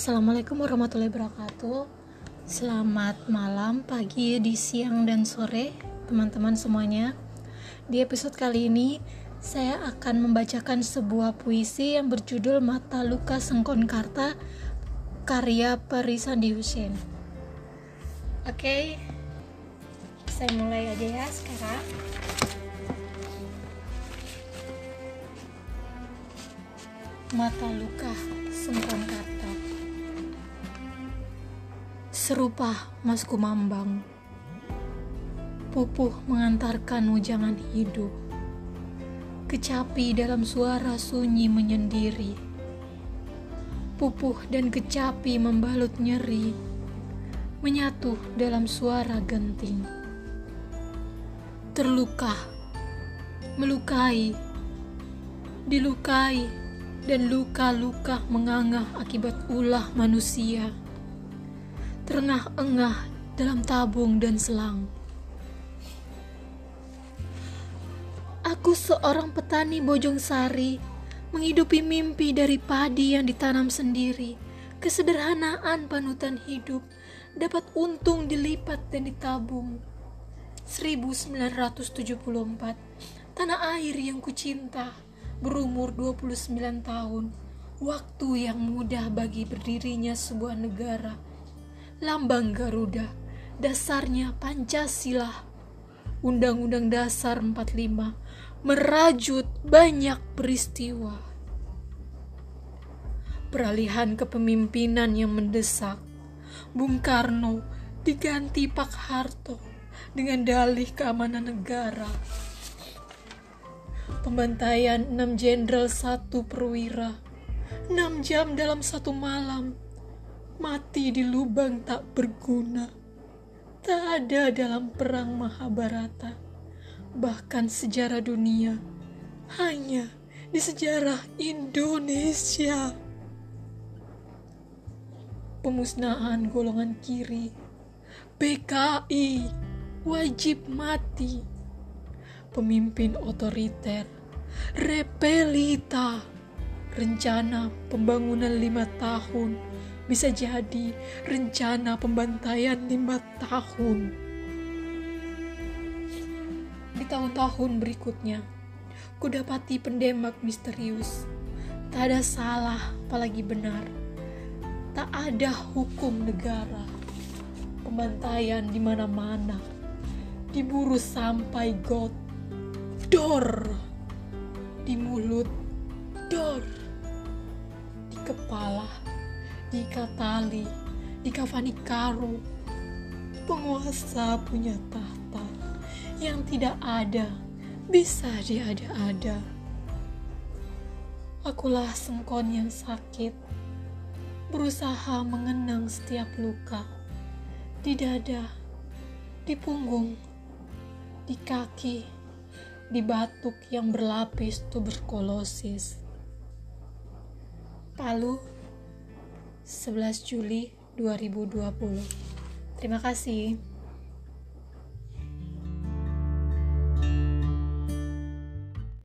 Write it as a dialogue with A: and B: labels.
A: Assalamualaikum warahmatullahi wabarakatuh. Selamat malam, pagi, di siang dan sore, teman-teman semuanya. Di episode kali ini, saya akan membacakan sebuah puisi yang berjudul Mata Luka Sengkon Karta karya Perisandi Hussein. Oke, saya mulai aja ya sekarang. Mata Luka Sengkon Karta Serupa Mas Kumambang. Pupuh mengantarkan jangan hidup. Kecapi dalam suara sunyi menyendiri. Pupuh dan kecapi membalut nyeri. Menyatu dalam suara genting. Terluka Melukai Dilukai dan luka-luka mengangah akibat ulah manusia. Terengah-engah dalam tabung dan selang. Aku seorang petani bojong sari, menghidupi mimpi dari padi yang ditanam sendiri. Kesederhanaan panutan hidup dapat untung dilipat dan ditabung. 1974, tanah air yang kucinta berumur 29 tahun, waktu yang mudah bagi berdirinya sebuah negara. Lambang Garuda, dasarnya Pancasila. Undang-Undang Dasar 45 merajut banyak peristiwa. Peralihan kepemimpinan yang mendesak, Bung Karno diganti Pak Harto dengan dalih keamanan negara Pembantaian enam jenderal satu perwira. Enam jam dalam satu malam. Mati di lubang tak berguna. Tak ada dalam perang Mahabharata. Bahkan sejarah dunia. Hanya di sejarah Indonesia. Pemusnahan golongan kiri. PKI wajib mati pemimpin otoriter, repelita, rencana pembangunan lima tahun bisa jadi rencana pembantaian lima tahun. Di tahun-tahun berikutnya, kudapati pendemak misterius. Tak ada salah, apalagi benar. Tak ada hukum negara. Pembantaian di mana-mana. Diburu sampai got dor di mulut dor di kepala di katali di kafani karo penguasa punya tahta yang tidak ada bisa diada-ada. Akulah sengkon yang sakit berusaha mengenang setiap luka. Di dada di punggung di kaki di batuk yang berlapis tuberkulosis. Palu, 11 Juli 2020. Terima kasih.